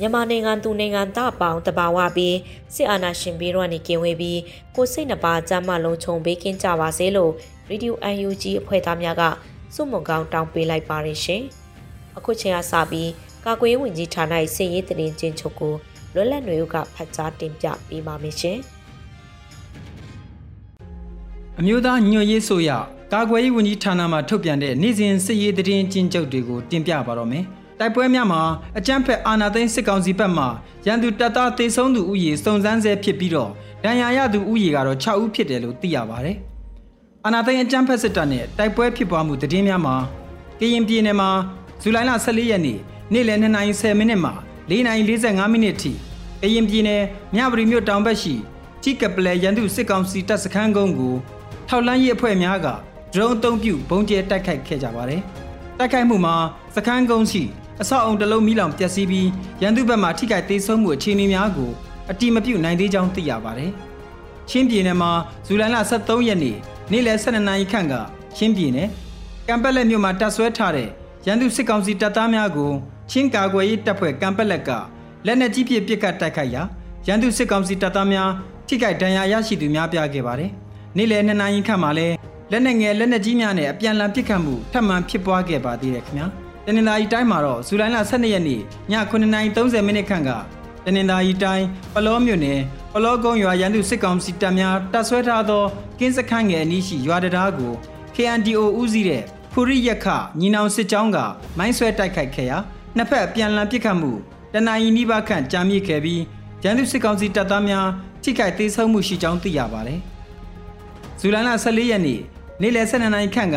မြန်မာနိုင်ငံသူနိုင်ငံသားပေါင်းတဘာဝပြီးစစ်အာဏာရှင်ပြီးတော့နေကင်းဝေးပြီးကိုစိတ်နှပါကြမ်းမှလုံးချုံပေးကင်းကြပါစေလို့ရေဒီယို UNG အဖွဲ့သားများကစုမုံကောင်းတောင်းပေးလိုက်ပါရရှင်။အခုချိန်ကစပြီးကာကွယ်ဝင်ကြီးဌာန၏စစ်ရေးတရင်ချင်းချုပ်ကိုလွတ်လပ်နေုပ်ကဖတ်ကြားတင်ပြပေးပါမယ်ရှင်။အမျိုးသားညွှန်ရေးဆိုရကာကွယ်ရေးဝန်ကြီးဌာနမှထုတ်ပြန်တဲ့နေ့စဉ်စစ်ရေးတရင်ချင်းချုပ်တွေကိုတင်ပြပါတော့မယ်။ တိုက်ပွဲများမှာအကြမ်းဖက်အာဏာသိမ်းစစ်ကောင်စီဘက်မှရန်သူတပ်သားတေဆုံးသူဥယေစုံစမ်းဆဲဖြစ်ပြီးတော့ဒဏ်ရာရသူဥယေကတော့6ဦးဖြစ်တယ်လို့သိရပါတယ်။အာဏာသိမ်းအကြမ်းဖက်စစ်တပ်နဲ့တိုက်ပွဲဖြစ်ပွားမှုတည်င်းများမှာကရင်ပြည်နယ်မှာဇူလိုင်လ14ရက်နေ့နေ့လယ်2:10မိနစ်မှ4:45မိနစ်ထိကရင်ပြည်နယ်မြဝတီမြို့တောင်ဘက်ရှိကြီးကပလဲရန်သူစစ်ကောင်စီတပ်စခန်းကုန်းကိုထောက်လန်းရေးအဖွဲ့များကဒရုန်းအုံပြုဘုံကျဲတိုက်ခိုက်ခဲ့ကြပါတယ်။တိုက်ခိုက်မှုမှာစခန်းကုန်းရှိအဆောက်အုံတစ်လုံးမိလောင်ပျက်စီးပြီးရန်သူဘက်မှထိခိုက်သေးဆုံးမှုအခြေအနေများကိုအတိမပြုနိုင်သေးကြောင်းသိရပါတယ်။ချင်းပြည်နယ်မှာဇူလိုင်လ23ရက်နေ့နေ့လယ်12နာရီခန့်ကချင်းပြည်နယ်ကံပက်လက်မြို့မှာတပ်ဆွဲထားတဲ့ရန်သူစစ်ကောင်စီတပ်သားများကိုချင်းကာကွယ်ရေးတပ်ဖွဲ့ကံပက်လက်ကလက်နက်ကြီးဖြင့်ပစ်ခတ်တိုက်ခိုက်ရာရန်သူစစ်ကောင်စီတပ်သားများထိခိုက်ဒဏ်ရာရရှိသူများပြခဲ့ပါတယ်။နေ့လယ်2နာရီခန့်မှာလည်းလက်နက်ငယ်လက်နက်ကြီးများနဲ့အပြန်အလှန်ပစ်ခတ်မှုထပ်မံဖြစ်ပွားခဲ့ပါသေးတယ်ခင်ဗျာ။ တနင်္သာရီတိုင်းမှာတော့ဇူလိုင်လ12ရက်နေ့ည9:30မိနစ်ခန့်ကတနင်္သာရီတိုင်းပလောမြို့နယ်ပလောကုန်းရွာရန်သူစစ်ကောင်စီတပ်များတပ်ဆွဲထားသောကင်းစခန်းငယ်အနီးရှိရွာတရားကို KNDO ဦးစီးတဲ့ဖူရိယခညီနောင်စစ်ကြောင်းကမိုင်းဆွဲတိုက်ခိုက်ခဲ့ရာနှစ်ဖက်ပြန်လည်ပစ်ခတ်မှုတနင်္လာရီနီးပါးခန့်ကြာမြင့်ခဲ့ပြီးရန်သူစစ်ကောင်စီတပ်သားများထိခိုက်သေးဆုံးမှုရှိကြောင်းသိရပါတယ်။ဇူလိုင်လ14ရက်နေ့နေ့လယ်12နာရီခန့်က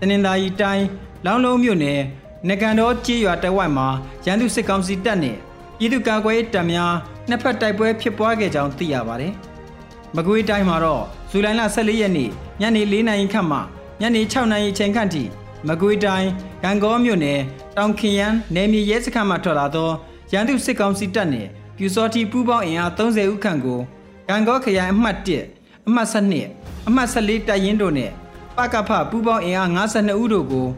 တနင်္သာရီတိုင်းလောင်းလုံးမြို့နယ် နကန်တော်ကြေးရွာတဝိုက်မှာရန်သူစစ်ကောင်စီတပ်နဲ့ပြည်သူ့ကာကွယ်ရေးတပ်များနှစ်ဖက်တိုက်ပွဲဖြစ်ပွားခဲ့ကြောင်းသိရပါတယ်။မကွေးတိုင်းမှာတော့ဇူလိုင်လ14ရက်နေ့ညနေ4နာရီခန့်မှညနေ6နာရီချိန်ခန့်ထိမကွေးတိုင်းဂံကောမြို့နယ်တောင်ခင်ရန်နယ်မြေရဲစခန်းမှထွက်လာသောရန်သူစစ်ကောင်စီတပ်နဲ့ပြူစောတိပူးပေါင်းအင်အား30ဦးခန့်ကိုဂံကောခရိုင်အမှတ်1အမှတ်7အမှတ်14တပ်ရင်းတို့နဲ့ပကဖပူးပေါင်းအင်အား52ဦးတို့ကို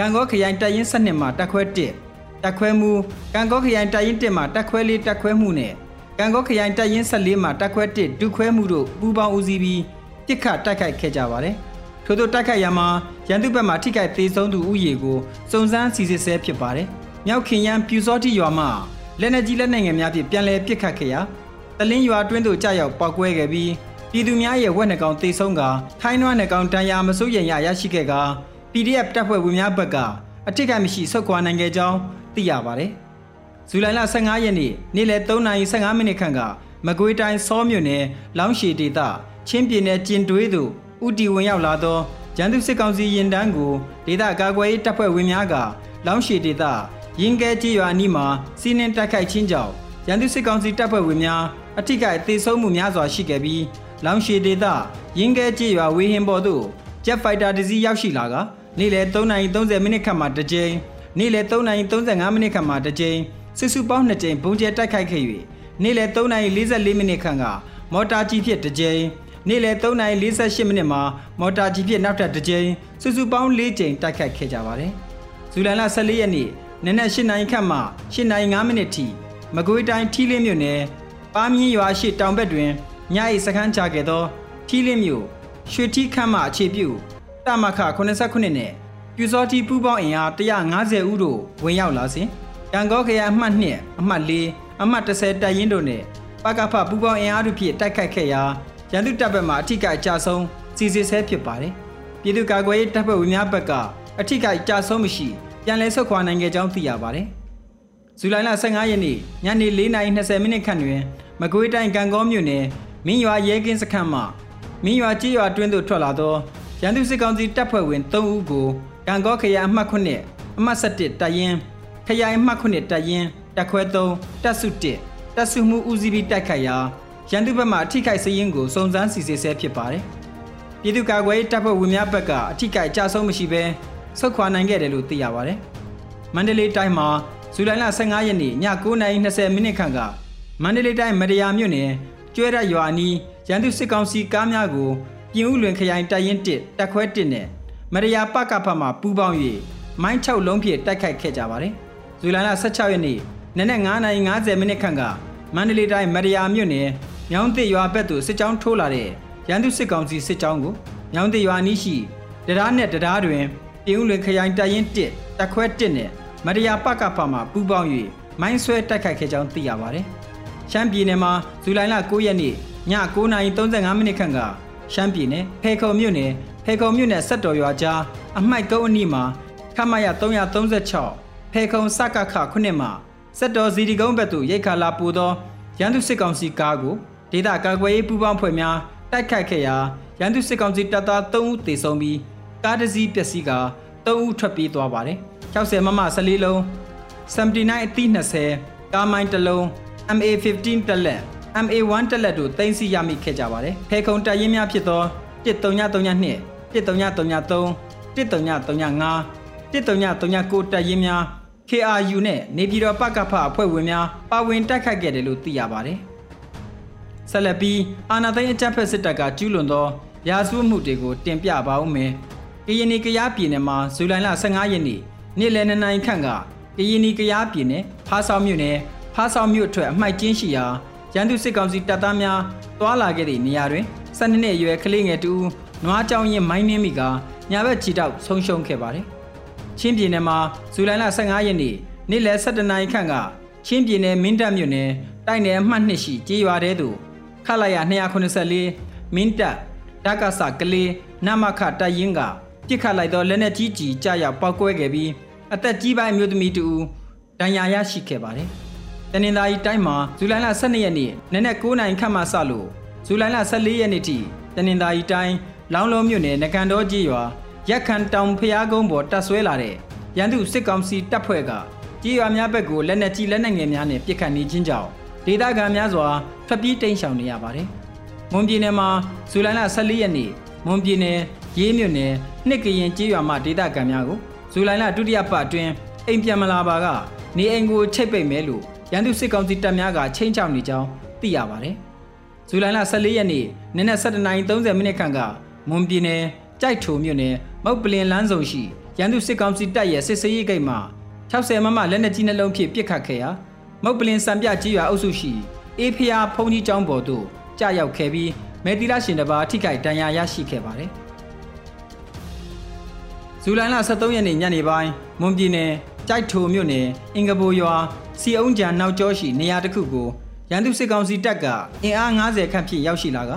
ကံကောခရိုင်တပ်ရင်း7မှာတက်ခွဲ1တက်ခွဲမှုကံကောခရိုင်တပ်ရင်း1မှာတက်ခွဲ4တက်ခွဲမှုနဲ့ကံကောခရိုင်တပ်ရင်း14မှာတက်ခွဲ1ဒုခွဲမှုတို့ပူးပေါင်းဦးစီးပြီးပြစ်ခတ်တိုက်ခိုက်ခဲ့ကြပါတယ်။ထို့သောတိုက်ခိုက်ရမှာရန်သူဘက်မှထိခိုက်သေးဆုံးသူဥယေကိုစုံစမ်းစီစစ်ဆဲဖြစ်ပါတယ်။မြောက်ခင်ရန်ပြူစောတိရွာမှာလက်နက်ကြီးလက်နက်ငယ်များဖြင့်ပြန်လည်ပစ်ခတ်ခဲ့ရာတလင်းရွာတွင်းသို့ကြာရောက်ပောက်ကွဲခဲ့ပြီးပြည်သူများရဲ့ဝက်နှကောင်တေဆုံးကထိုင်းနွားနှကောင်တန်ရာမစိုးရိမ်ရရရှိခဲ့က PDF တပ်ဖွဲ့ဝင်များဘက်ကအထိတ်ကမရှိဆုတ်ခွာနိုင်ခဲ့ကြောင်းသိရပါတယ်။ဇူလိုင်လ15ရက်နေ့နေ့လယ်3:15မိနစ်ခန့်ကမကွေးတိုင်းစောမြို့နယ်လောင်းရှည်ဒေသချင်းပြည်နယ်ကျင်တွေးသို့ဥတီဝင်ရောက်လာသောရန်သူစစ်ကောင်စီရင်တန်းကိုဒေသကာကွယ်ရေးတပ်ဖွဲ့ဝင်များကလောင်းရှည်ဒေသရင်ကဲကြီးရွာနီးမှာစီးနှင်းတိုက်ခိုက်ခြင်းကြောင့်ရန်သူစစ်ကောင်စီတပ်ဖွဲ့ဝင်များအထိကအသေးဆုံးမှုများစွာရှိခဲ့ပြီးလောင်းရှည်ဒေသရင်ကဲကြီးရွာဝေဟင်ပေါ်သို့ Jet Fighter တစ်စီးရောက်ရှိလာကနေ့လယ်3:30မိနစ်ခန့်မှတစ်ကြိမ်နေ့လယ်3:35မိနစ်ခန့်မှတစ်ကြိမ်စုစုပေါင်း2ကြိမ်ဘုံကျဲတိုက်ခိုက်ခဲ့၍နေ့လယ်3:44မိနစ်ခန့်ကမော်တာကြီးဖြင့်တစ်ကြိမ်နေ့လယ်3:48မိနစ်မှာမော်တာကြီးဖြင့်နောက်ထပ်တစ်ကြိမ်စုစုပေါင်း4ကြိမ်တိုက်ခိုက်ခဲ့ကြပါတယ်။ဇူလိုင်လ14ရက်နေ့နနက်8နာရီခန့်မှ8နာရီ5မိနစ်ထိမကွေးတိုင်းထီးလင်းမြို့နယ်ပါမြင်းရွာရှိတောင်ဘက်တွင်ည၏စခန်းချခဲ့သောထီးလင်းမြို့ ရွှေထီးခမ်းမှအခြေပြုတမခ89နဲ့ပြူစောတိပူပေါင်းအင်အား150ဦးတို့ဝင်ရောက်လာစဉ်ကံကောခရိုင်အမှတ်2အမှတ်4အမှတ်30တပ်ရင်းတို့နဲ့ပကဖပူပေါင်းအင်အားတို့ဖြင့်တိုက်ခိုက်ခဲ့ရာရန်သူတပ်ဘက်မှအထိကအကြဆုံးစီစစ်ဆဲဖြစ်ပါတယ်။ပြည်သူ့ကာကွယ်ရေးတပ်ဖွဲ့ဝင်များဘက်ကအထိကအကြဆုံးမရှိပြန်လည်ဆုတ်ခွာနိုင်ခဲ့ကြောင်းသိရပါတယ်။ဇူလိုင်လ15ရက်နေ့ညနေ4:20မိနစ်ခန့်တွင်မကွေးတိုင်းကံကောမြို့နယ်မင်းရွာရဲကင်းစခန်းမှ မင်းရွာကြီးရွာတွင်းသို့ထွက်လာသောရန်သူစစ်ကောင်စီတပ်ဖွဲ့ဝင်3ဦးကိုကံကောခရိုင်အမှတ်9အမှတ်7တပ်ရင်းခရိုင်အမှတ်9တပ်ရင်းတပ်ခွဲ3တပ်စု1တပ်စုမှုဦးစီးပြီးတိုက်ခိုက်ရာရန်သူဘက်မှအထိခိုက်စရင်ကိုစုံစမ်းစစ်ဆေးဆဲဖြစ်ပါတယ်။ပြည်သူ့ကာကွယ်ရေးတပ်ဖွဲ့ဝင်များဘက်ကအထိခိုက်ကြဆုံးမရှိဘဲဆုတ်ခွာနိုင်ခဲ့တယ်လို့သိရပါတယ်။မန္တလေးတိုင်းမှာဇူလိုင်လ15ရက်နေ့ည9:20မိနစ်ခန့်ကမန္တလေးတိုင်းမရယာမြို့နယ် ကျွဲရရွာနီးရန်သူစစ်ကောင်စီကားများကိုပြင်ဦးလွင်ခရိုင်တပ်ရင်း1တပ်ခွဲ1နဲ့မရယာပကဖတ်မှပူးပေါင်း၍မိုင်း6လုံးဖြင့်တိုက်ခိုက်ခဲ့ကြပါတယ်။ဇူလိုင်လ16ရက်နေ့နနက်9:50မိနစ်ခန့်ကမန္တလေးတိုင်းမရယာမြို့နယ်မြောင်းတစ်ရွာဘက်သို့စစ်ကြောင်းထိုးလာတဲ့ရန်သူစစ်ကောင်စီစစ်ကြောင်းကိုမြောင်းတစ်ရွာနီးရှိတရားနဲ့တရားတွင်ပြင်ဦးလွင်ခရိုင်တပ်ရင်း1တပ်ခွဲ1နဲ့မရယာပကဖတ်မှပူးပေါင်း၍မိုင်းဆွဲတိုက်ခိုက်ခဲ့ကြောင်းသိရပါတယ်။ ရှမ်းပြည်နယ်မှာဇူလိုင်လ9ရက်နေ့ည9:35မိနစ်ခန့်ကရှမ်းပြည်နယ်ဖေခုံမြို့နယ်ဖေခုံမြို့နယ်ဆက်တော်ရွာကြားအမိုက်ကုန်းအနီးမှာခမရ336ဖေခုံစကခခုနှစ်မှာဆက်တော်စီဒီကုန်းဘက်သို့ရိတ်ခါလာပူသောရန်သူစစ်ကောင်စီကားကိုဒေသကာကွယ်ရေးပူးပေါင်းဖွဲ့များတိုက်ခိုက်ခဲ့ရာရန်သူစစ်ကောင်စီတပ်သား3ဦးသေဆုံးပြီးကားတစ်စီးပျက်စီးကာ3ဦးထွက်ပြေးသွားပါတယ်60မမ14လုံး79အသီး20ကားမိုင်းတစ်လုံး MA15 တက်လက် MA1 တက်လက်တို့တင်စီရမိခဲ့ကြပါတယ်။ဖေခုံတပ်ရင်းများဖြစ်သော1332 1333 1335 1339တပ်ရင်းများ KRU နဲ့နေပြည်တော်ပကဖအဖွဲ့ဝင်များပါဝင်တိုက်ခိုက်ခဲ့တယ်လို့သိရပါတယ်။ဆက်လက်ပြီးအာနာသိန်းအကြမ်းဖက်စစ်တပ်ကကျူးလွန်သောရာဇဝတ်မှုတွေကိုတင်ပြပါဦးမယ်။ကရင်နီကရားပြည်နယ်မှာဇူလိုင်လ15ရက်နေ့နေ့လယ်2နာရီခန့်ကကရင်နီကရားပြည်နယ်ဖားဆောင်မြို့နယ် ဖားဆောင်မြို့အထွတ်အမှိုက်ကျင်းရှိရာရန်သူစစ်ကောင်စီတပ်သားများတွာလာခဲ့သည့်နေရာတွင်12နှစ်အရွယ်ကလေးငယ်တူနွားကြောင်ရင်မိုင်းနှင်းမိကညာဘက်ခြေတောက်ဆုံးရှုံးခဲ့ပါတယ်။ချင်းပြည်နယ်မှာဇူလိုင်လ15ရက်နေ့နေ့လယ်7နာရီခန့်ကချင်းပြည်နယ်မင်းတပ်မြို့နယ်တိုက်နယ်အမှတ်2ရှိကြေးရွာတဲသို့ခလာရ284မင်းတပ်ဒကဆကလေးနမခတိုက်ရင်ကပြစ်ခတ်လိုက်သောလက်နက်ကြီးကြီးကြရောက်ပောက်ကွဲခဲ့ပြီးအသက်ကြီးပိုင်းမျိုးသမီးတူဒဏ်ရာရရှိခဲ့ပါတယ်။ တနင်္လာရီတိုင်းမှာဇူလိုင်လ12ရက်နေ့နနက်9:00နာရီခန့်မှစလို့ဇူလိုင်လ14ရက်နေ့ထိတနင်္လာရီတိုင်းလောင်းလုံးမြို့နယ်နကန်တော်ကြီးရွာရက်ခန်တောင်ဖျားကုန်းပေါ်တပ်ဆွဲလာတဲ့ရန်သူစစ်ကောင်စီတပ်ဖွဲ့ကကြီးရွာများဘက်ကိုလက်နက်ကြီးလက်နက်ငယ်များနဲ့ပစ်ခတ်နေခြင်းကြောင့်ဒေသခံများစွာဖျက်ပြေးတိမ်းရှောင်နေရပါတယ်။မွန်ပြည်နယ်မှာဇူလိုင်လ14ရက်နေ့မွန်ပြည်နယ်ရေးမြို့နယ်နှစ်ကရင်ကြီးရွာမှဒေသခံများကိုဇူလိုင်လဒုတိယပတ်အတွင်းအိမ်ပြန်မလာပါကနေအိမ်ကိုချိတ်ပိတ်မဲလို့ ရန်သူစစ်ကောင်စီတပ်များကချိန်ချောက်နေကြောင်းသိရပါတယ်။ဇူလိုင်လ14ရက်နေ့နနက်7:30မိနစ်ခန့်ကမွန်ပြည်နယ်ကြိုက်ထုံမြို့နယ်မုတ်ပလင်လမ်းစုံရှိရန်သူစစ်ကောင်စီတပ်ရဲ့စစ်စေးရေးဂိတ်မှာ60မမလက်နက်ကြီးနှလုံးဖြင့်ပစ်ခတ်ခဲ့ရာမုတ်ပလင်စံပြကြီးရွာအုပ်စုရှိအေးဖျားဖုန်ကြီးကျောင်းပေါ်သို့ကြာရောက်ခဲ့ပြီးမေတီလာရှင်တစ်ပါးထိခိုက်ဒဏ်ရာရရှိခဲ့ပါတယ်။ဇူလိုင်လ23ရက်နေ့ညနေပိုင်းမွန်ပြည်နယ်ကြိုက်ထိုမြို့နယ်အင်္ဂဘိုရွာ စီအုံးကြံနောက်ကျောရှိနေရာတစ်ခုကိုရန်သူစစ်ကောင်စီတပ်ကအင်အား90ခန့်ဖြင့်ရောက်ရှိလာက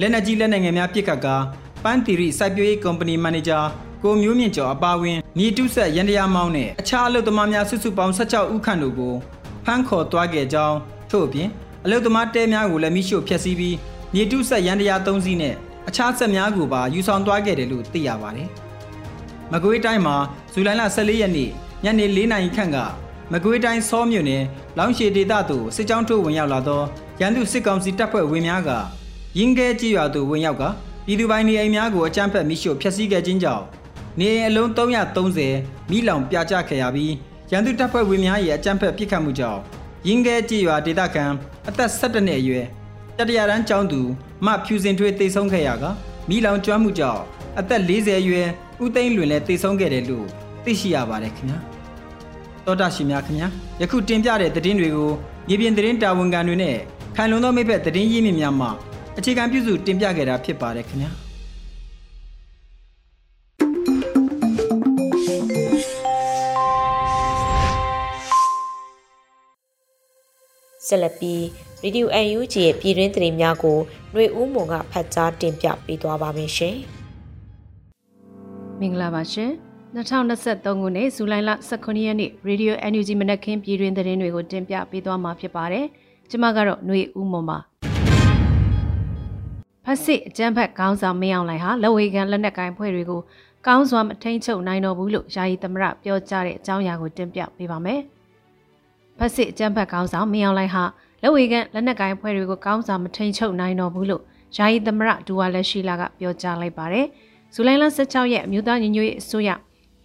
လက်နက်ကြီးလက်နက်ငယ်များပစ်ခတ်ကာပန်းတီရီစိုက်ပျိုးရေးကုမ္ပဏီမန်နေဂျာကိုမျိုးမြင့်ကျော်အပါဝင်မြေတုဆက်ရန်တရားမောင်းနဲ့အခြားအလုပ်သမားများစုစုပေါင်း16ဦးခန့်တို့ကိုဖမ်းခေါ်သွားခဲ့ကြောင်းထို့အပြင်အလုပ်သမားတဲများကိုလည်းမိရှို့ဖျက်ဆီးပြီးမြေတုဆက်ရန်တရား၃စီးနဲ့အခြားဆက်များကိုပါယူဆောင်သွားခဲ့တယ်လို့သိရပါတယ်။မကွေးတိုင်းမှာဇူလိုင်လ14ရက်နေ့ညနေ4နာရီခန့်က မကွေးတိုင်းစောမြို့နယ်လောင်ရှည်ဒေသသို့စစ်ကြောင်းထိုးဝင်ရောက်လာသောရန်သူစစ်ကောင်စီတပ်ဖွဲ့ဝင်များကရင်းကဲကြီးရွာသို့ဝင်ရောက်ကပြည်သူပိုင်းနေအိမ်များကိုအကြမ်းဖက်မိရှို့ဖျက်ဆီးခဲ့ခြင်းကြောင့်နေအိမ်အလုံး330မိလောင်ပြာကျခဲ့ရပြီးရန်သူတပ်ဖွဲ့ဝင်များရဲ့အကြမ်းဖက်ပစ်ခတ်မှုကြောင့်ရင်းကဲကြီးရွာဒေသခံအသက်17နှစ်အရွယ်တတရာတန်းကျောင်းသူမဖြူစင်ထွေးတိတ်ဆုံးခဲ့ရကမိလောင်ကျွမ်းမှုကြောင့်အသက်40အရွယ်ဦးသိန်းလွင်လည်းတိတ်ဆုံးခဲ့တယ်လို့သိရှိရပါတယ်ခင်ဗျာ တောတာရှင်များခင်ဗျာယခုတင်ပြတဲ့သတင်းတွေကိုမြေပြင်သတင်းတာဝန်ခံတွေနဲ့ခိုင်လုံသောမိဘသတင်းရင်းမြစ်များမှအခြေခံပြုစုတင်ပြခဲ့တာဖြစ်ပါတယ်ခင်ဗျာဆလပီရေဒီယို UNG ရဲ့ပြည်တွင်းသတင်းများကိုຫນွေဦးမွန်ကဖတ်ကြားတင်ပြပေးသွားပါမယ်ရှင်မင်္ဂလာပါရှင်။ 2023ခုနှစ်ဇူလိုင်လ18ရက်နေ့ Radio NUG မနက်ခင်းပြည်တွင်သတင်းတွေကိုတင်ပြပေးသွားမှာဖြစ်ပါတယ်။ကျွန်မကတော့ຫນွေဦးမွန်ပါ။ဖက်စစ်အကြမ်းဖက်ခေါင်းဆောင်မင်းအောင်လှိုင်ဟာလက်ဝေခံလက်နက်ကိုင်ဖွဲ့တွေကိုကောင်းစွာမထိန်ချုပ်နိုင်တော့ဘူးလို့ယာယီသမရပြောကြားတဲ့အကြောင်းအရာကိုတင်ပြပေးပါမယ်။ဖက်စစ်အကြမ်းဖက်ခေါင်းဆောင်မင်းအောင်လှိုင်ဟာလက်ဝေကန်လက်နက်ကိုင်ဖွဲ့တွေကိုကောင်းစွာမထိန်ချုပ်နိုင်တော့ဘူးလို့ယာယီသမရဒူဝါလက်ရှိလာကပြောကြားလိုက်ပါတယ်။ဇူလိုင်လ16ရက်အမျိုးသားညီညွတ်ရေးအစိုးရ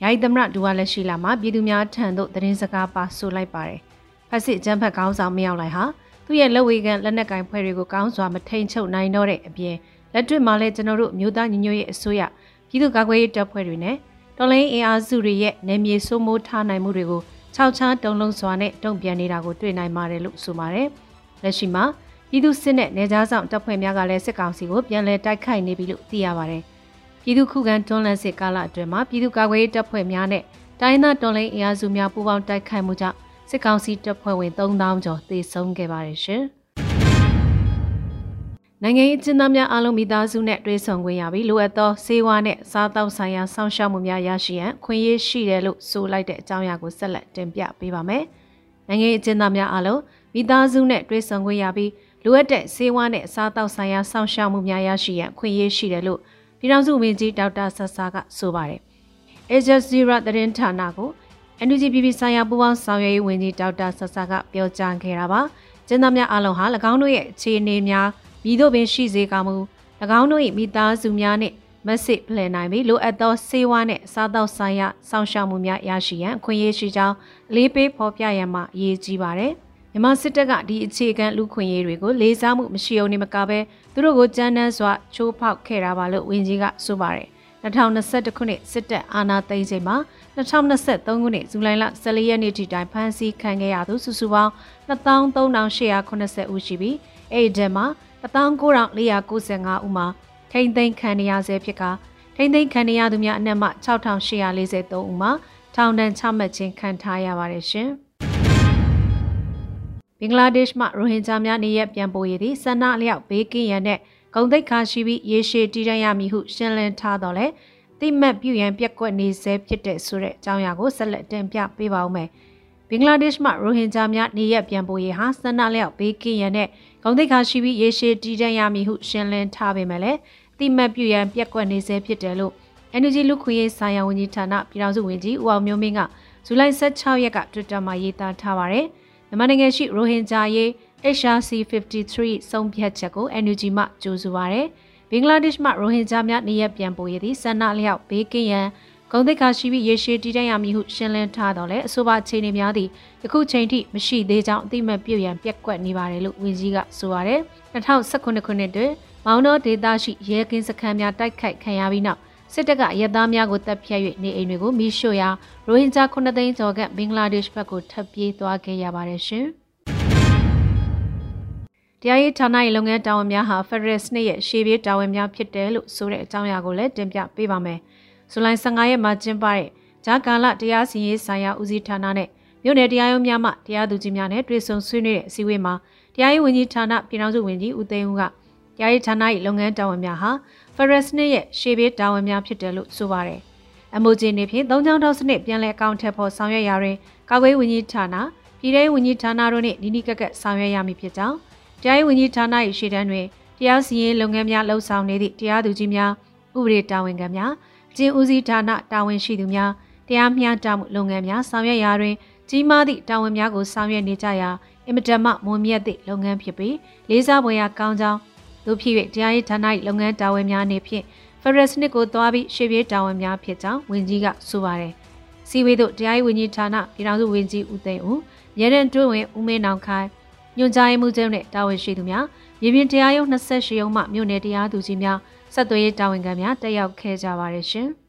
ယာယီသမရဒူဝါလက်ရှိလာမှာပြည်သူများထံသို့သတင်းစကားပါဆိုလိုက်ပါတယ်။ဖက်စစ်အကြမ်းဖက်ခေါင်းဆောင်မင်းအောင်လှိုင်ဟာသူ့ရဲ့လက်ဝေကန်လက်နက်ကိုင်ဖွဲ့တွေကိုကောင်းစွာမထိန်ချုပ်နိုင်တော့တဲ့အပြင်လက်တွေ့မှာလည်းကျွန်တော်တို့မျိုးသားညီညွတ်ရေးအစိုးရပြည်သူ့ကာကွယ်ရေးတပ်ဖွဲ့တွေနဲ့တော်လိုင်းအင်အားစုတွေရဲ့နေမြေစိုးမိုးထားနိုင်မှုတွေကိုခြောက်ချားတုံလုံးစွာနဲ့တုံ့ပြန်နေတာကိုတွေ့နိုင်ပါတယ်လို့ဆိုပါတယ်။လက်ရှိမှာပြည်သူစစ်နဲ့နေကြားဆောင်တပ်ဖွဲ့များကလည်းစစ်ကောင်စီကိုပြန်လည်တိုက်ခိုက်နေပြီလို့သိရပါတယ်။ ပြည်သူခုခံတွန်းလှန်စစ်ကာလအတွင်းမှာပြည်သူ့ကာကွယ်ရေးတပ်ဖွဲ့များနဲ့တိုင်းသားတော်လိုင်းအင်အားစုများပူးပေါင်းတိုက်ခိုက်မှုကြောင့်စစ်ကောင်စီတပ်ဖွဲ့ဝင်3000ကျော်သေဆုံးခဲ့ပါတယ်ရှင်။နိုင်ငံရေးကျင်းသားများအားလုံးမိသားစုနဲ့တွေ့ဆုံခွင့်ရပြီးလိုအပ်သောစေဝါနဲ့စားတောက်ဆိုင်ရာစောင့်ရှောက်မှုများရရှိရန်ခွင့်ရရှိတယ်လို့ဆိုလိုက်တဲ့အကြောင်းအရာကိုဆက်လက်တင်ပြပေးပါမယ်။နိုင်ငံရေးကျင်းသားများအားလုံးမိသားစုနဲ့တွေ့ဆုံခွင့်ရပြီးလိုအပ်တဲ့စေဝါနဲ့စားတောက်ဆိုင်ရာစောင့်ရှောက်မှုများရရှိရန်ခွင့်ရရှိတယ်လို့ ပြည်ထောင်စုဝန်ကြီးဒေါက်တာဆဆာကဆိုပါတယ်။ Asia Zero သတင်းဌာနကို NUGPP ဆိုင်ရာပူးပေါင်းဆောင်ရွက်ရေးဝန်ကြီးဒေါက်တာဆဆာကပြောကြားခဲ့တာပါ။ကျင်းသားများအားလုံးဟာ၎င်းတို့ရဲ့အခြေအနေများမိတို့ပင်ရှိစေကမူ၎င်းတို့၏မိသားစုများနှင့်မက်ဆေ့ဖလှယ်နိုင်ပြီးလိုအပ်သောစေဝါနှင့်စားသောက်ဆိုင်ရာစောင့်ရှောက်မှုများရရှိရန်အခွင့်အရေးရှိကြောင်းအလေးပေးဖော်ပြရန်မှအရေးကြီးပါတယ်။မြန်မာစစ်တပ်ကဒီအခြေခံလူခွင့်ရေးတွေကိုလေးစားမှုမရှိအောင်နေမကဘဲ သူတို့ကိုကြမ်းတမ်းစွာချိုးဖောက်ခဲ့တာပါလို့ဝန်ကြီးကဆိုပါတယ်။2021ခုနှစ်စစ်တပ်အာဏာသိမ်းချိန်မှာ2023ခုနှစ်ဇူလိုင်လ14ရက်နေ့ထိတိုင်ဖမ်းဆီးခံခဲ့ရသူစုစုပေါင်း23,880ဦးရှိပြီးအဲ့ဒီထဲမှာ19495ဦးမှာထိမ့်သိမ်းခံရရဆဲဖြစ်ကထိမ့်သိမ်းခံရသူများအနက်မှ6843ဦးမှာထောင်ဒဏ်ချမှတ်ခြင်းခံထားရပါတယ်ရှင်။ ဘင်္ဂလားဒေ့ရှ်မှရိုဟင်ဂျာများနေရပြန်ပို့ရသည့်ဆန္ဒအလျောက်ဘေးကင်းရန်နဲ့ဂုံတိတ်ခါရှိပြီးရေရှည်တည်တံ့ရမည်ဟုရှင်းလင်းထားတော့လေတိမတ်ပြုရန်ပြက်ကွက်နေဆဲဖြစ်တဲ့ဆိုတဲ့အကြောင်းအရာကိုဆက်လက်တင်ပြပေးပါဦးမယ်။ဘင်္ဂလားဒေ့ရှ်မှရိုဟင်ဂျာများနေရက်ပြန်ပို့ရေးဟာဆန္ဒလျောက်ဘေးကင်းရန်နဲ့ဂုံတိတ်ခါရှိပြီးရေရှည်တည်တံ့ရမည်ဟုရှင်းလင်းထားပေမဲ့လည်းတိမတ်ပြုရန်ပြက်ကွက်နေဆဲဖြစ်တယ်လို့ NUG လူခွေရေးဆိုင်ရာဝန်ကြီးဌာနပြည်ထောင်စုဝန်ကြီးဦးအောင်မျိုးမင်းကဇူလိုင်16ရက်က Twitter မှာရေးသားထားပါတယ်။ မြန်မာနိုင်ငံရှိရိုဟင်ဂျာရေး HRC 53ဆုံးဖြတ်ချက်ကို NUG မှကြိုဆိုပါရယ်။ဘင်္ဂလားဒေ့ရှ်မှရိုဟင်ဂျာများနေရက်ပြန်ပို့ရသည့်ဆန္ဒလျောက်ဘေးကင်းရန်ဂုံတိတ်ခါရှိပြီးရေရှည်တည်တံ့ရမည်ဟုရှင်းလင်းထားတော့လေအဆိုပါအခြေအနေများသည့်ယခုချိန်ထိမရှိသေးကြောင်းအတိမတ်ပြုရန်ပြက်ကွက်နေပါတယ်လို့ဝန်ကြီးကဆိုပါတယ်2019ခုနှစ်တွင်မောင်တော်ဒေသရှိရဲကင်းစခန်းများတိုက်ခိုက်ခံရပြီးနောက် စစ်တပ်ကရဲသားများကိုတပ်ဖြတ်၍နေအိမ်တွေကိုမိရှို့ရာရိုဟင်ဂျာ9သိန်းကျော်ကဘင်္ဂလားဒေ့ရှ်ဘက်ကိုထပ်ပြေးသွားခဲ့ရပါတယ်ရှင်တရားရေးဌာနရဲ့လုပ်ငန်းတာဝန်များဟာ Federal စနစ်ရဲ့ရှေ့ပြေးတာဝန်များဖြစ်တယ်လို့ဆိုတဲ့အကြောင်းအရာကိုလည်းတင်ပြပေးပါမယ်။ဇူလိုင်15ရက်မှာကျင်းပတဲ့ဂျာကာလတရားစီရင်ဆိုင်ရာဦးစီးဌာနနဲ့မြို့နယ်တရားရုံးများမှတရားသူကြီးများနဲ့တွေ့ဆုံဆွေးနွေးတဲ့အစည်းအဝေးမှာတရားရေးဝန်ကြီးဌာနပြည်ထောင်စုဝန်ကြီးဦးသိန်းဦးကတရားရေးဌာန၏လုပ်ငန်းတာဝန်များဟာ ဖရက်စနစ်ရဲ့ရှေ့ပြေးတာဝန်များဖြစ်တယ်လို့ဆိုပါတယ်။အမိုဂျီနေဖြင့်သုံးချောင်းထောက်စနစ်ပြန်လည်အကောင့်ထက်ဖို့ဆောင်ရွက်ရာတွင်ကာကွယ်ဝန်ကြီးဌာနပြည်ထောင်ဝန်ကြီးဌာနတို့နှင့်နီးနီးကပ်ကပ်ဆောင်ရွက်ရမည်ဖြစ်ကြောင်းတရားရေးဝန်ကြီးဌာန၏ရှေ့တန်းတွင်တရားစီရင်လုပ်ငန်းများလှုပ်ဆောင်နေသည့်တရားသူကြီးများဥပဒေတာဝန်ခံများကျင်းဦးစီးဌာနတာဝန်ရှိသူများတရားမျှတမှုလုပ်ငန်းများဆောင်ရွက်ရာတွင်ကြီးမားသည့်တာဝန်များကိုဆောင်ရွက်နေကြရာအင်မတန်မှမွန်မြတ်သည့်လုပ်ငန်းဖြစ်ပြီးလေးစားဖွယ်ရာကောင်းကြောင်း တို့ဖြစ်၍တရားရေးဌာန၏လုပ်ငန်းတာဝန်များအနေဖြင့်ဖရစနစ်ကိုသွားပြီးရှေ့ပြေးတာဝန်များဖြစ်ကြောင်းဝန်ကြီးကဆိုပါတယ်။စီဝေးတို့တရားရေးဝန်ကြီးဌာနပြည်ထောင်စုဝန်ကြီးဦးသိန်းဦးရဲရန်တွင်းဝင်ဦးမင်းနောင်ခိုင်ညွှန်ကြားရေးမှူးချုပ်နဲ့တာဝန်ရှိသူများမြေပြင်တရားရုံး28ရုံးမှမြို့နယ်တရားသူကြီးများဆက်သွယ်ရေးတာဝန်ခံများတက်ရောက်ခဲ့ကြပါတယ်ရှင်။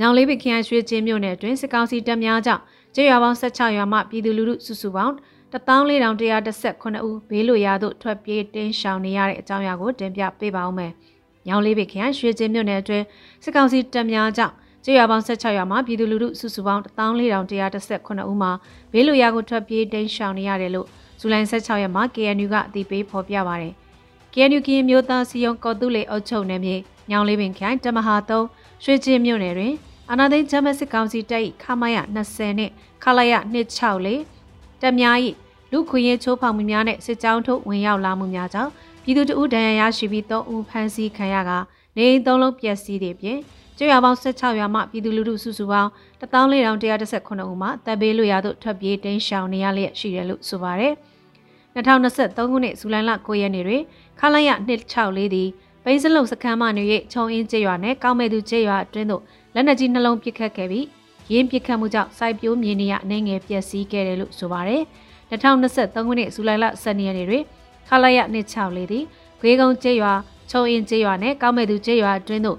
ညောင်လေးပခရိုင်ရွှေချင်းမြို့နယ်အတွင်းစစ်ကောင်စီတပ်များကြောင့်ကျေးရွာပေါင်း16ရွာမှပြည်သူလူထုစုစုပေါင်း 14119ဦးဘေးလွရာသို့ထွက်ပြေးတင်းရှောင်နေရတဲ့အကြောင်းအရာကိုတင်ပြပေးပါဦးမယ်။ညောင်လေးပခရိုင်ရွှေချင်းမြို့နယ်အတွင်းစစ်ကောင်စီတပ်များကြောင့်ကျေကျေးရွာပေါင်း16ရွာမှာပြည်သူလူထုစုစုပေါင်း14119ဦးမှာဘေးလွရာကိုထွက်ပြေးတိမ်းရှောင်နေရတယ်လို့ဇူလိုင်16ရက်မှာ KNU ကအသိပေးဖော်ပြပါတယ်။ KNU ကရင်မျိုးသားစီယုံကော်တူလေအုပ်ချုပ်နယ်မြေညောင်လေးပင်ခိုင်တမဟာ3ရွှေချင်းမြို့နယ်တွင်အာနာသိန်းဂျမစစ်ကောင်စီတပ်၏ခမာယ20နဲ့ခလာယ264 တပ်များ၏လူခွင့်ရေးချိုးဖောက်မှုများနဲ့စစ်ကြောင်းထုတ်ဝင်ရောက်လာမှုများကြောင့်ပြည်သူတအုပ်ဒဏ်ရာရရှိပြီး3ဦးဖမ်းဆီးခံရကနေအိမ်3လုံးပျက်စီးတဲ့ပြင်ကျွော်ပေါင်း16ရွာမှပြည်သူလူထုစုစုပေါင်း14119ဦးမှတပ်ဘေးလွရာသို့ထွက်ပြေးတိမ်းရှောင်နေရလျက်ရှိတယ်လို့ဆိုပါတယ်။2023ခုနှစ်ဇူလိုင်လ9ရက်နေ့တွင်ခလာရ264သည်ပိန်းစလုံစခန်းမှနေ၍ချုံအင်းကျေးရွာနှင့်ကောင်းမဲ့သူကျေးရွာအတွင်းသို့လက်နက်ကြီးနှလုံးပစ်ခတ်ခဲ့ပြီး ရင်းပစ်ခတ်မှုကြောင့်စိုက်ပျိုးမြေနေရအနေငယ်ပျက်စီးခဲ့တယ်လို့ဆိုပါတယ်။2023ခုနှစ်ဇူလိုင်လ12ရက်နေ့တွင်ခလာရ264သည်ဂွေးကုန်းကျေးရွာချုံအင်းကျေးရွာနှင့်ကောင်းမဲ့သူကျေးရွာအတွင်းသို့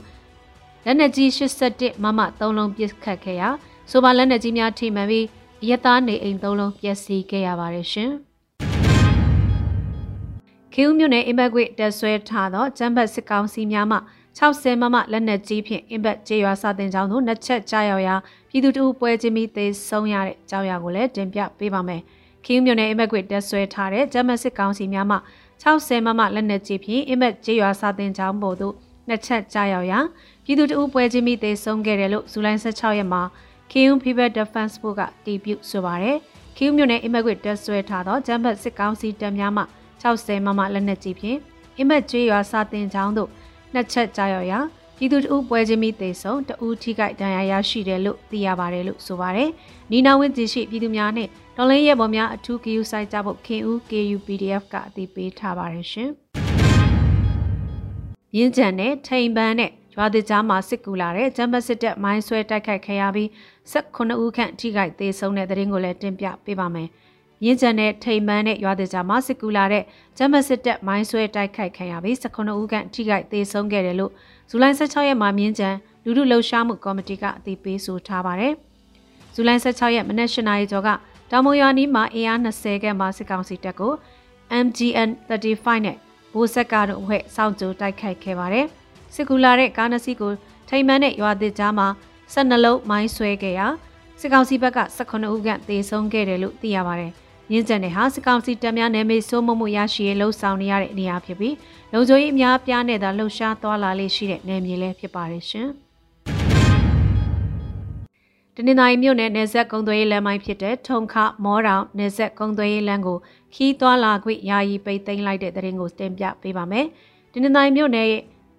လက်နက်ကြီး81မမ3လုံးပစ်ခတ်ခဲ့ရာဆိုပါလက်နက်ကြီးများထိမှန်ပြီးရသားနေအိမ်3လုံးပျက်စီးခဲ့ရပါတယ်ရှင်။ခေဦးမြို့နယ်အင်ဘက်ကွေတက်ဆွဲထားသောကျမ်းဘတ်စစ်ကောင်စီများမှ 60မမလက်နက်ကြီးဖြင့်အင်ဘက်ကျေးရွာစာတင်ကျောင်းသို့နှစ်ချက်ကြားရောက်ရာပြည်သူတို့ပွဲချင်းပြီးသေဆုံးရတဲ့ကြောင်းရာကိုလည်းတင်ပြပေးပါမယ်။ခေဦးမြို့နယ်အင်ဘက်ကွေတက်ဆွဲထားတဲ့ကျမ်းဘတ်စစ်ကောင်စီများမှ60မမလက်နက်ကြီးဖြင့်အင်ဘက်ကျေးရွာစာတင်ကျောင်းပေါ်သို့နှစ်ချက်ကြားရောက်ရာပြည်သူတို့ပွဲချင်းပြီးသေဆုံးခဲ့တယ်လို့ဇူလိုင်16ရက်မှာ KU People Defense Force ကတည်ပြုဆိုပါရယ် KU မြို့နယ်အင်ဘက်ကွေတက်ဆွဲထားသောကျမ်းဘတ်စစ်ကောင်စီတပ်များမှ60မမလက်နက်ကြီးဖြင့်အင်မက်ကျွေးရွာစာတင်ချောင်းတို့ နှစ်ချက်ကြားရောက်ရာပြည်သူတဦးပွဲချင်းမိသေးဆုံးတဦးထိခိုက်ဒဏ်ရာရရှိတယ်လို့သိရပါတယ်လို့ဆိုပါတယ်။နီနာဝင်းကြီးရှိပြည်သူများနဲ့တော်လင်းရဲဘော်များအထူးဂယူဆိုင်ကြဖို့ခင်ဦး KU PDF ကအသိပေးထားပါတယ်ရှင်။ရင်းကြံနဲ့ထိန်ပန်းနဲ့ရွာသစ်ကြားမှာစစ်ကူလာတဲ့ဂျမ်ဘတ်စစ်တပ်မိုင်းဆွဲတိုက်ခိုက်ခဲ့ရပြီး18ဦးခန့်ထိခိုက်သေးဆုံးတဲ့တဲ့ရင်ကိုလည်းတင်ပြပေးပါမယ်။ ရင်းကျန်တဲ့ထိမ်မန်းတဲ့ရွာသေးကြမှာစစ်ကူလာတဲ့ဂျမစစ်တပ်မိုင်းဆွဲတိုက်ခိုက်ခံရပြီး19ဦးခန့်ထိခိုက်သေဆုံးခဲ့တယ်လို့ဇူလိုင်16ရက်မှာမြင်းကျန်လူထုလှုပ်ရှားမှုကော်မတီကအသိပေးဆိုထားပါတယ်။ဇူလိုင်16ရက်မနက်၈နာရီကျော်ကတောင်မရွာနီးမှာအင်အား20ခန့်မှစစ်ကောင်စီတပ်ကို MGN 35နဲ့ဘိုးဆက်ကားတို့အဖွဲ့စောင့်ကြိုတိုက်ခိုက်ခဲ့ပါတယ်။စစ်ကူလာတဲ့ကားနှစ်စီးကိုထိမ်မန်းတဲ့ရွာသစ်ကြားမှာ12လုံးမိုင်းဆွဲခဲ့ရာစစ်ကောင်စီဘက်က18ဦးခန့်သေဆုံးခဲ့တယ်လို့သိရပါတယ်။ မြင်းကျန်တဲ့ဟာစကောင်စီတပ်များနယ်မြေစိုးမိုးမှုရရှိရေးလှုံ့ဆော်နေရတဲ့နေရာဖြစ်ပြီးလုံခြုံရေးအများပြားနဲ့သာလှုပ်ရှားသွားလာလေးရှိတဲ့နယ်မြေလည်းဖြစ်ပါတယ်ရှင်။တနင်္သာရီမြို့နယ်နယ်ဆက်ကုံသွေးလမ်းမိုင်းဖြစ်တဲ့ထုံခမောတောင်နယ်ဆက်ကုံသွေးလမ်းကိုခီးသွားလာခွင့်ယာယီပိတ်သိမ်းလိုက်တဲ့တဲ့ရင်ကိုတင်ပြပေးပါမယ်။တနင်္သာရီမြို့နယ်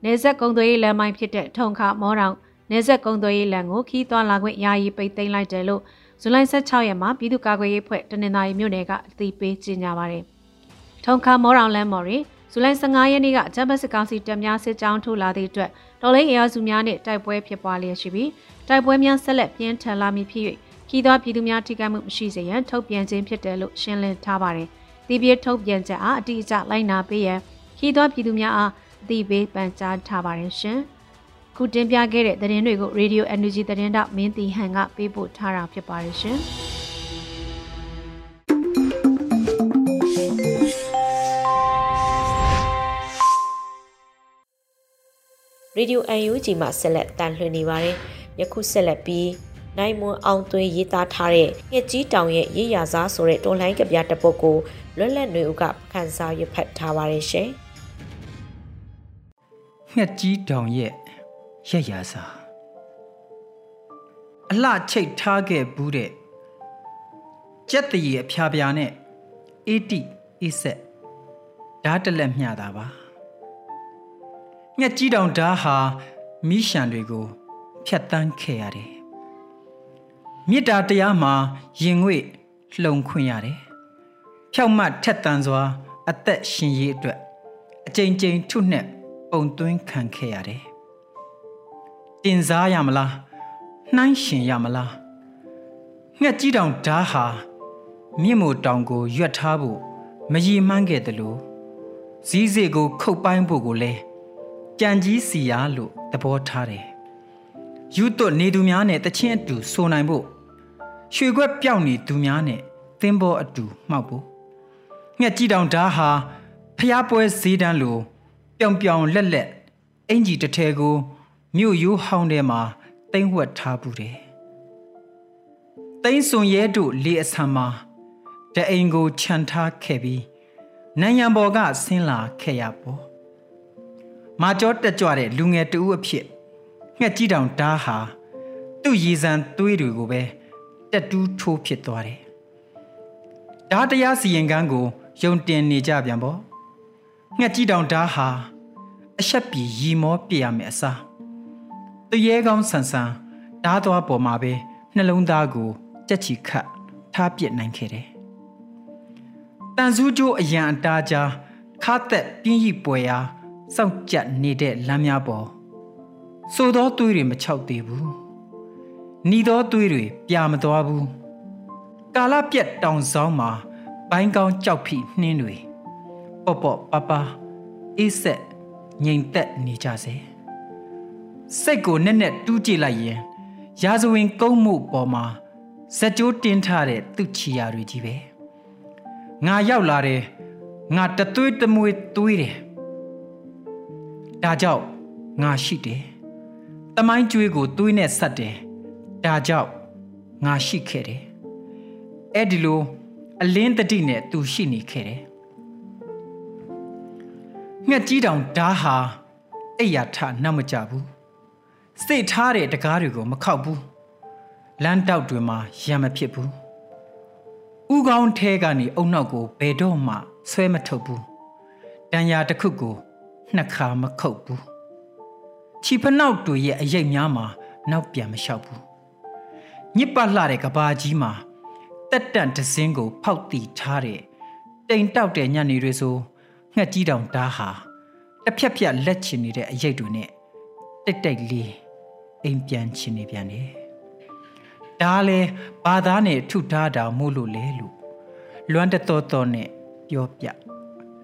နယ်ဆက်ကုံသွေးလမ်းမိုင်းဖြစ်တဲ့ထုံခမောတောင်နယ်ဆက်ကုံသွေးလမ်းကိုခီးသွားလာခွင့်ယာယီပိတ်သိမ်းလိုက်တယ်လို့ ဇူလိုင်16ရက်မှာပြည်သူ့ကာကွယ်ရေးဖွဲ့တနင်္သာရီမြို့နယ်ကအသိပေးကြေညာပါတယ်။ထုံခါမော်ရောင်လမ်းမော်ရီဇူလိုင်15ရက်နေ့ကဂျမ်ဘတ်စစ်ကောင်စီတပ်များစစ်ကြောင်းထိုးလာသည့်အတွက်တော်လိုင်းအရာစုများနဲ့တိုက်ပွဲဖြစ်ပွားလျက်ရှိပြီးတိုက်ပွဲများဆက်လက်ပြင်းထန်လာမည်ဖြစ်၍ခီးသောပြည်သူများထိခိုက်မှုမရှိစေရန်ထုတ်ပြန်ခြင်းဖြစ်တယ်လို့ရှင်းလင်းထားပါတယ်။ဒီပြေထုတ်ပြန်ချက်အားအတိအကျလိုက်နာပေးရန်ခီးသောပြည်သူများအားအသိပေးပန်ကြားထားပါတယ်ရှင်။ ခုတင်ပြခဲ့တဲ့သတင်းတွေကို Radio Energy သတင်းတောက်မင်းတီဟန်ကပေးပို့ထားတာဖြစ်ပါတယ်ရှင်။ Radio UNG မှာဆက်လက်တန်လှည့်နေပါတယ်။ယခုဆက်လက်ပြီးနိုင်မွန်အောင်သွေးရေးသားထားတဲ့ငှက်ကြီးတောင်ရဲ့ရေးရစားဆိုတဲ့တွန်လိုင်းကပြတပုတ်ကိုလွတ်လပ်နေဦးကခန်းစားရဖတ်ထားပါတယ်ရှင်။ငှက်ကြီးတောင်ရဲ့ ရက်ရာစာအလှချိတ်ထားခဲ့ဘူးတဲ့ကြက်တရီအဖျားပြာနဲ့အေးတိအေးဆက်ဓာတ်တလက်မျှတာပါငှက်ကြီးတောင်ဓာတ်ဟာမိရှံတွေကိုဖြတ်တန်းခဲ့ရတယ်မေတ္တာတရားမှာရင်ငွေ့လှုံခွင့်ရတယ်ဖြောက်မှတ်ထက်တန်စွာ အသက်ရှင်ရေးအတွက်အကြိမ်ကြိမ်ထုနဲ့ပုံသွင်းခံခဲ့ရတယ် တင်စားရမလားနှိုင်းရှင်ရမလားငှက်ကြီးတောင်ဓာဟာမြင့်မို့တောင်ကိုရွက်ထားဖို့မရည်မှန်းခဲ့တယ်လို့ဇီးစေကို ခုတ်ပိုင်းဖို့ကိုလဲကြံကြီးစီရလို့သဘောထားတယ်ယူသွတ်နေသူများနဲ့တချင်းအတူဆိုနိုင်ဖို့ရွှေခွက်ပြောက်နေသူများနဲ့သင်းဘောအတူမှောက်ဖို့ငှက်ကြီးတောင်ဓာဟာဖျားပွဲဈေးတန်းလိုပြောင်ပြောင်လက်လက်အင်ကြီးတစ်ထဲကို မြို့ရိုးဟောင်းထဲမှာတိမ့်ဝက်ထားဘူးတယ်တိမ့်စွန်ရဲတို့လေအဆံမှာတအိမ်ကိုခြံထားခဲ့ပြီးနိုင်ငံပေါ်ကဆင်းလာခဲ့ရပေါ့မာကျောတက်ကြွတဲ့လူငယ်တဦးအဖြစ်ငှက်ကြီးတောင်ဓားဟာသူ့ရည်စံသွေးတွေကိုပဲတက်တူးထိုးဖြစ်သွားတယ်ဓားတရားစီရင်ကန်းကိုယုံတင်နေကြပြန်ပေါ့ငှက်ကြီးတောင်ဓားဟာအဆက်ပြီရီမောပြရမယ်အစား တရေကောင်းဆန်ဆန်ဓားသွားပေါ်မှာပဲနှလုံးသားကိုကြက်ချီခတ်ထားပစ်နိုင်ခဲ့တယ်တန်စုကျိုးအရန်အတားကြားခါသက်ပြင်းရီပွဲရာစောင့်ကြက်နေတဲ့လမ်းများပေါ်စိုးသောသွေးတွေမချောက်သေးဘူး။နီသောသွေးတွေပြာမသွားဘူး။ကာလပြက်တောင်ဆောင်မှာဘိုင်းကောင်းကြောက်ဖိနှင်းတွေပေါ့ပေါ့ပပအေးဆက်ငိမ်သက်နေကြစေ။ စိတ်ကိုနဲ့နဲ့တူးကြည့်လိုက်ရင်ရာဇဝင်ကုန်းမှုပေါ်မှာဇက်ကြိုးတင်းထားတဲ့သူ့ချီယာတွေကြီးပဲ။ငါရောက်လာတယ်ငါတသွေးတမွေသွေးတယ်။ဒါကြောင့်ငါရှိတယ်။တမိုင်းကျွေးကိုသွေးနဲ့ဆက်တယ်။ဒါကြောင့်ငါရှိခဲ့တယ်အဲ့ဒီလိုအလင်းတတိနဲ့သူရှိနေခဲ့တယ်ငှက်ကြီးတောင်ဓားဟာအိယာထနှမကြဘူး စိတ်ထားတဲ့တကားတွေကိုမခောက်ဘူးလမ်းတောက်တွေမှာရံမဖြစ်ဘူးဥကောင်းထဲကနေအုံနောက်ကိုဘယ်တော့မှဆွဲမထုတ်ဘူးတန်ရာတစ်ခုကိုနှစ်ခါမခုတ်ဘူးချီဖနောက်တွေရဲ့အရိပ်များမှာနောက်ပြန်မလျှောက်ဘူးညစ်ပတ်လှတဲ့ကဘာကြီးမှာတက်တန့်တစင်းကို ဖောက်တီထားတဲ့တိမ်တောက်တဲ့ညနေတွေဆိုငှက်ကြီးတောင်ဓားဟာတစ်ဖြက်ဖြက်လက်ချင်နေတဲ့အရိပ်တွေနဲ့တိတ်တိတ်လေး အိမ်ပြန်ချင်နေပြန်တယ်။ဒါလဲဘာသာနဲ့ထုထားတာမို့လို့လဲလို့လွမ်းတတော်တော်နဲ့ပြောပြ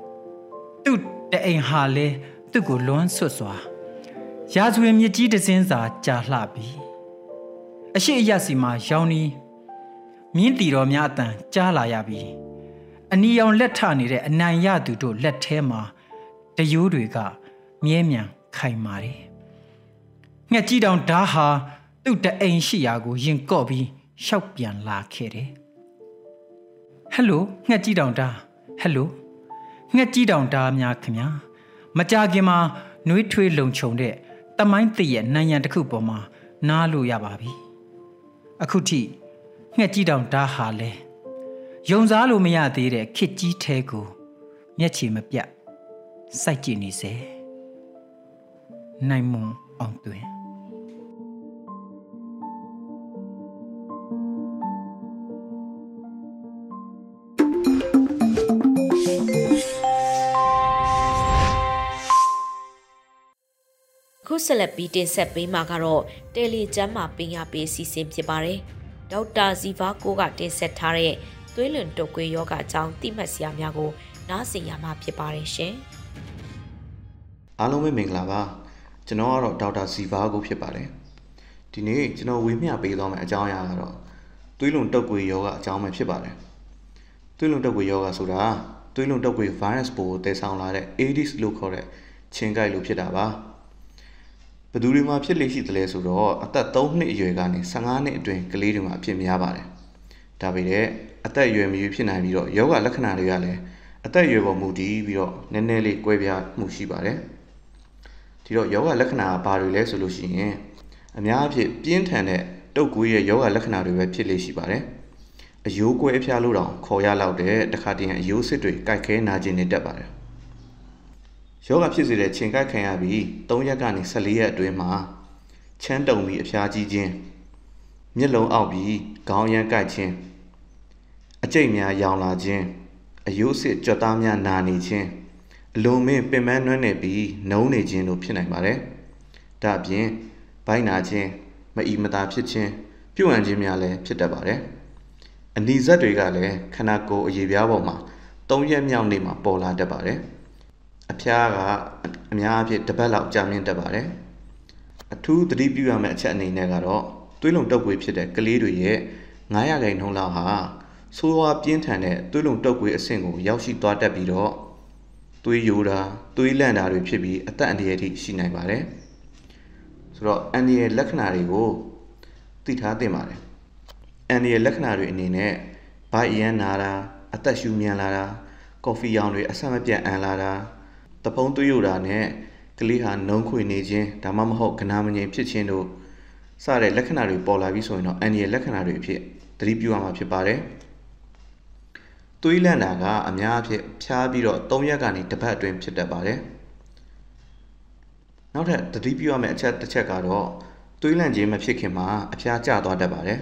။သူ့တအိမ်ဟာလဲသူ့ကိုလွမ်းဆွတ်စွာရာဇဝင်မြကြီးတစင်းစာကြာလှပြီ။အရှိအယစီမှာရောင်နီမြင်းတီတော်များအတန်ကြားလာရပြီအနီရောင်လက်ထနေတဲ့အနံရသူတို့လက်ထဲမှာတယိုးတွေကမြဲမြံခိုင်မာတယ် ငှက်ကြီးတောင်ဓားဟာသူ့တအိမ်ရှိရာကိုရင်ကော့ပြီးရှောက်ပြန်လာခဲ့တယ်ဟယ်လိုငှက်ကြီးတောင်ဓားဟယ်လိုငှက်ကြီးတောင်ဓားများခင်ဗျာမကြခင်မှာနှွေးထွေးလုံခြုံတဲ့တမိုင်းတည့်ရဲ့နံရံတစ်ခုပေါ်မှာနားလို့ရပါပြီအခုထိငှက်ကြီးတောင်ဓားဟာလဲယုံစားလို့မရသေးတဲ့ခစ်ကြီးထဲကိုမျက်ခြေမပြတ်စိုက်ကြည့်နေစေနိုင်မွန်အောင်တွင် ဆက်လက်ပြီးတင်ဆက်ပေးမှာကတော့တယ်လီကျမ်းမှာပင်ရပေးစီစဉ်ဖြစ်ပါတယ်။ဒေါက်တာဇီဗာကိုကတင်ဆက်ထားတဲ့သွေးလွန်တုပ်ကွေးယောဂအကြောင်းသိမှတ်စရာများကိုနားဆင်ရမှာဖြစ်ပါတယ်ရှင်။အားလုံးပဲမင်္ဂလာပါ။ကျွန်တော်ကတော့ဒေါက်တာဇီဗာကိုဖြစ်ပါတယ်။ဒီနေ့ကျွန်တော်ဝေမျှပေးသွားမယ့်အကြောင်းအရာကတော့သွေးလွန်တုပ်ကွေးယောဂအကြောင်းပဲဖြစ်ပါတယ်။သွေးလွန်တုပ်ကွေးယောဂဆိုတာသွေးလွန်တုပ်ကွေး virus ပိုးကိုတည်ဆောင်လာတဲ့ AIDS လို့ခေါ်တဲ့ချင်းကိုက်လို့ဖြစ်တာပါ။ ဘယ်သူတွေမှာဖြစ်လေရှိသလဲဆိုတော့အသက်3နှစ်အရွယ်ကနေ15နှစ်အတွင်းကလေးတွေမှာဖြစ်များပါတယ်။ဒါပေမဲ့အသက်အရွယ်မရွေးဖြစ်နိုင်ပြီးတော့ယောဂလက္ခဏာတွေကလည်းအသက်အရွယ်ပေါ်မူတည်ပြီးတော့နည်းနည်းလေးကွဲပြားမှုရှိပါတယ်။ဒီတော့ယောဂလက္ခဏာဘာတွေလဲဆိုလို့ရှိရင်အများအဖြစ်ပြင်းထန်တဲ့တုပ်ကွေးရဲ့ယောဂလက္ခဏာတွေပဲဖြစ်လေရှိပါတယ်။အယိုးကွဲအဖျားလို့တောင်ခေါ်ရလောက်တဲ့တခါတည်းအယိုးစစ်တွေကြိုက်ခဲနာကျင်နေတတ်ပါတယ်။ ယောဂဖြစ်စေတဲ့ခြင်ကိုက်ခံရပြီး3ရက်ကနေ14ရက်အတွင်းမှာချမ်းတုံပြီးအဖျားကြီးခြင်းမျက်လုံးအောက်ပြီးခေါင်းရမ်းကိုက်ခြင်းအကျိတ်များရောင်လာခြင်းအယိုးစစ်ကြွက်သားများနာနေခြင်းအလုံးမင်းပင်ပန်းနွမ်းနယ်ပြီးနှုံးနေခြင်းတို့ဖြစ်နိုင်ပါတယ်။ဒါအပြင်ဘိုင်းနာခြင်းမအီမသာဖြစ်ခြင်းပြုတ်ဟန်ခြင်းများလည်းဖြစ်တတ်ပါတယ်။အနီဇက်တွေကလည်းခန္ဓာကိုယ်အရေးပြားပေါ်မှာ၃ရက်မြောက်နေ့မှာပေါ်လာတတ်ပါတယ်။ အဖျားကအများအဖြစ်တစ်ပတ်လောက်ကြာမြင့်တတ်ပါတယ်အထူးသတိပြုရမယ့်အချက်အနေနဲ့ကတော့သွေးလုံတုပ်ကွေးဖြစ်တဲ့ကလေးတွေရဲ့900ခိုင်နှုန်းလောက်ဟာဆိုးဝါးပြင်းထန်တဲ့သွေးလုံတုပ်ကွေးအဆင့်ကိုရောက်ရှိသွားတတ်ပြီးတော့သွေးယိုတာသွေးလန့်တာတွေဖြစ်ပြီးအသက်အန္တရာယ်ထိရှိနိုင်ပါတယ်ဆိုတော့အန်ဒီရဲ့လက္ခဏာတွေကိုသိထားသင့်ပါတယ်အန်ဒီရဲ့လက္ခဏာတွေအနေနဲ့ဘိုက်အရန်နာတာအသက်ရှူမြန်လာတာကော်ဖီရောင်တွေအဆက်မပြတ်အန်လာတာ တပုံးသွေးရတာနဲ့ကလေးဟာနှုံးခွေနေခြင်းဒါမှမဟုတ်ကနာမငြိမ်ဖြစ်ခြင်းတို့စတဲ့လက္ခဏာတွေပေါ်လာပြီဆိုရင်တော့အန်ဒီရဲ့လက္ခဏာတွေအဖြစ်သတိပြုရမှာဖြစ်ပါတယ်သွေးလန့်တာကအများအဖြစ်ဖြားပြီးတော့၃ရက်ကနေတစ်ပတ်အတွင်းဖြစ်တတ်ပါတယ်နောက်ထပ်သတိပြုရမယ့်အချက်တစ်ချက်ကတော့သွေးလန့်ခြင်းမဖြစ်ခင်မှာအဖျားကျသွားတတ်ပါတယ်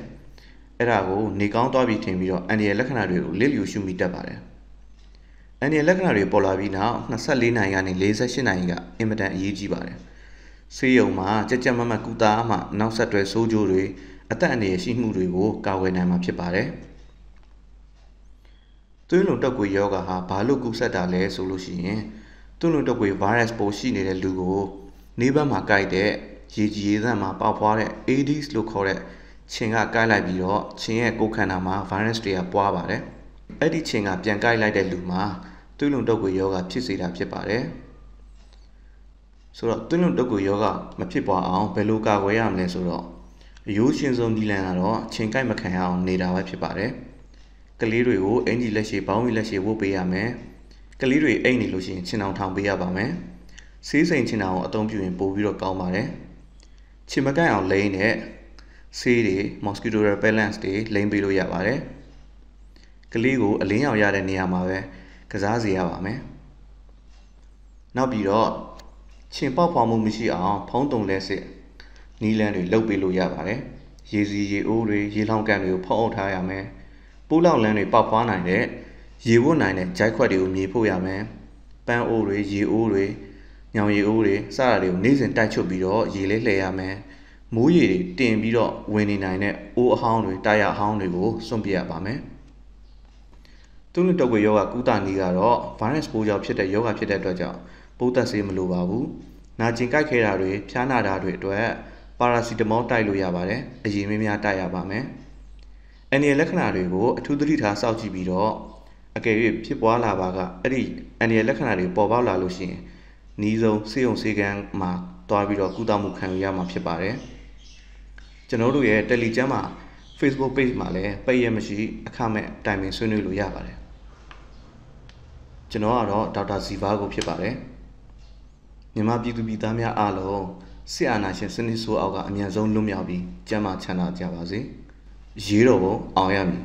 အဲ့ဒါကိုနေကောင်းသွားပြီထင်ပြီးတော့အန်ဒီရဲ့လက္ခဏာတွေကိုလစ်လျူရှုမိတတ်ပါတယ် အန်ဒီရဲ့လက္ခဏာတွေပေါ်လာပြီးနောက်24နိုင်ကနေ48နိုင်ကအင်မတန်အရေးကြီးပါတယ်ဆေးရုံမှာကြက်ကြက်မမတ်ကူတာမှနောက်ဆက်တွဲဆိုးကျိုးတွေအသက်အန္တရာယ်ရှိမှုတွေကိုကာကွယ်နိုင်မှာဖြစ်ပါတယ်သွေးလွန်တုပ်ကွေယောဂါဟာဘာလို့ကူးစက်တာလဲဆိုလို့ရှိရင်သွေးလွန်တုပ်ကွေ virus ပိုးရှိနေတဲ့လူကိုနေဘက်မှာကိုက်တဲ့ရေကြီးရေသန့်မှာပေါက်ဖွားတဲ့ AIDS လို့ခေါ်တဲ့ခြင်ကကိုက်လိုက်ပြီးတော့ခြင်ရဲ့ကိုယ်ခန္ဓာမှာ virus တွေကပွားပါတယ်။အဲ့ဒီခြင်ကပြန်ကိုက်လိုက်တဲ့လူမှာ သွေးလွန်တုပ်ကွေယောဂဖြစ်စေတာဖြစ်ပါတယ်။ဆိုတော့သွေးလွန်တုပ်ကွေယောဂမဖြစ်ပွားအောင်ဘယ်လိုကာကွယ်ရမလဲဆိုတော့အယိုးရှင်ဆုံးဒီလန်ကတော့ခြင်ကိုက်မခံရအောင်နေတာပဲဖြစ်ပါတယ်။ကလေးတွေကိုအင်ဂျီလက်ရှိဘောင်းဝီလက်ရှိဝုတ်ပေးရမယ်။ကလေးတွေအိတ်နေလို့ရှိရင်ခြင်အောင်ထောင်ပေးရပါမယ်။ဆေးစိမ်ခြင်အောင်အသုံးပြုရင်ပိုပြီးတော့ကောင်းပါတယ်။ခြင်မကိုက်အောင်လိမ့်တဲ့ဆေးတွေ mosquito repellent တွေလိမ့်ပေးလို့ရပါတယ်။ကလေးကိုအလင်းရောင်ရတဲ့နေရာမှာပဲ ကစားစေရပါမယ်။နောက်ပြီးတော့ခြင်ပေါက်ဖွာမှုမရှိအောင်ဖုံးတုံလဲစစ်နီးလန်းတွေလုပ်ပေးလို့ရပါတယ်။ရေစီရေအိုးတွေရေလောင်ကန်တွေကိုဖုံးအုပ်ထားရမယ်။ပိုးလောင်လန်းတွေပေါက်ဖွာနိုင်တဲ့ရေဝတ်နိုင်တဲ့ဂျိုက်ခွက်တွေကိုမြေဖို့ရမယ်။ပန်းအိုးတွေရေအိုးတွေညောင်ရီအိုးတွေစတာတွေကိုနေ့စဉ်တိုက်ချုပ်ပြီးတော့ရေလေးလှည့်ရမယ်မိုးရေတွေတင်ပြီးတော့ဝင်နေနိုင်တဲ့အိုးအဟောင်းတွေတာယာအဟောင်းတွေကိုစွန့်ပစ်ရပါမယ် သူ့နဲ့တုပ်ကွေယောဂကုသနည်းကတော့ virus ပိုးကြောင့်ဖြစ်တဲ့ယောဂဖြစ်တဲ့အတွက်ကြောင့်ပိုးသက်ဆေးမလိုပါဘူးနာကျင်ကြိုက်ခဲတာတွေဖျားနာတာတွေအတွက်ပါရာစီတမောတိုက်လို့ရပါတယ်အရင်မင်းများတိုက်ရပါမယ်အန်ဒီရဲ့လက္ခဏာတွေကိုအထူးသတိထားစောင့်ကြည့်ပြီးတော့အကယ်၍ဖြစ်ပွားလာပါကအဲ့ဒီအန်ဒီရဲ့လက္ခဏာတွေပေါ်ပေါက်လာလို့ရှိရင်နီးဆုံးစေုံစေကန်းမှာတွားပြီးတော့ကုသမှုခံယူရမှာဖြစ်ပါတယ်ကျွန်တော်တို့ရဲ့ Telegram မှာ Facebook page မှာလည်းပိတ်ရမရှိအခမဲ့တိုင်ပင်ဆွေးနွေးလို့ရပါတယ် ကျွန်တော်ကတော့ဒေါက်တာဇီဗာကိုဖြစ်ပါတယ်မြန်မာပြည်သူပြည်သားများအားလုံးစစ်အာဏာရှင်စနစ်ဆိုးအောက်ကအမြန်ဆုံးလွတ်မြောက်ပြီးကျန်းမာချမ်းသာကြပါစေရေးတော်ပုံအောင်ရမည်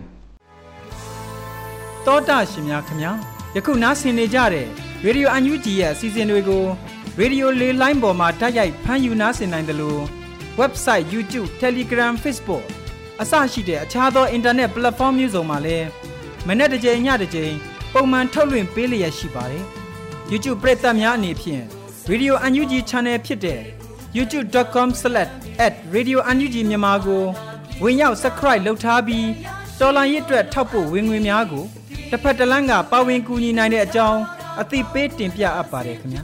တောတာရှင်များခင်ဗျာယခုနားဆင်နေကြတဲ့ရေဒီယိုအန်ယူဂျီရဲ့အစီအစဉ်တွေကိုရေဒီယိုလေးလိုင်းပေါ်မှာတိုက်ရိုက်ဖမ်းယူနားဆင်နိုင်တယ်လို့ website YouTube Telegram Facebook အစရှိတဲ့အခြားသော internet platform မျိုးစုံမှာလည်းမနေ့တစ်ကြိမ်ညတစ်ကြိမ် ပုံမှန်ထုတ်လွှင့်ပေးလျက်ရှိပါတယ် YouTube ပရိသတ်များအနေဖြင့် Radio UNG Channel ဖြစ်တဲ့ youtube.com/radiounug မြန်မာကိုဝင်ရောက် subscribe လုပ်ထားပြီးတော်လိုင်းရစ်အတွက်ထောက်ပို့ဝင်ငွေများကိုတစ်ဖက်တစ်လမ်းကပါဝင်ကူညီနိုင်တဲ့အကြောင်းအသိပေးတင်ပြအပ်ပါတယ်ခင်ဗျာ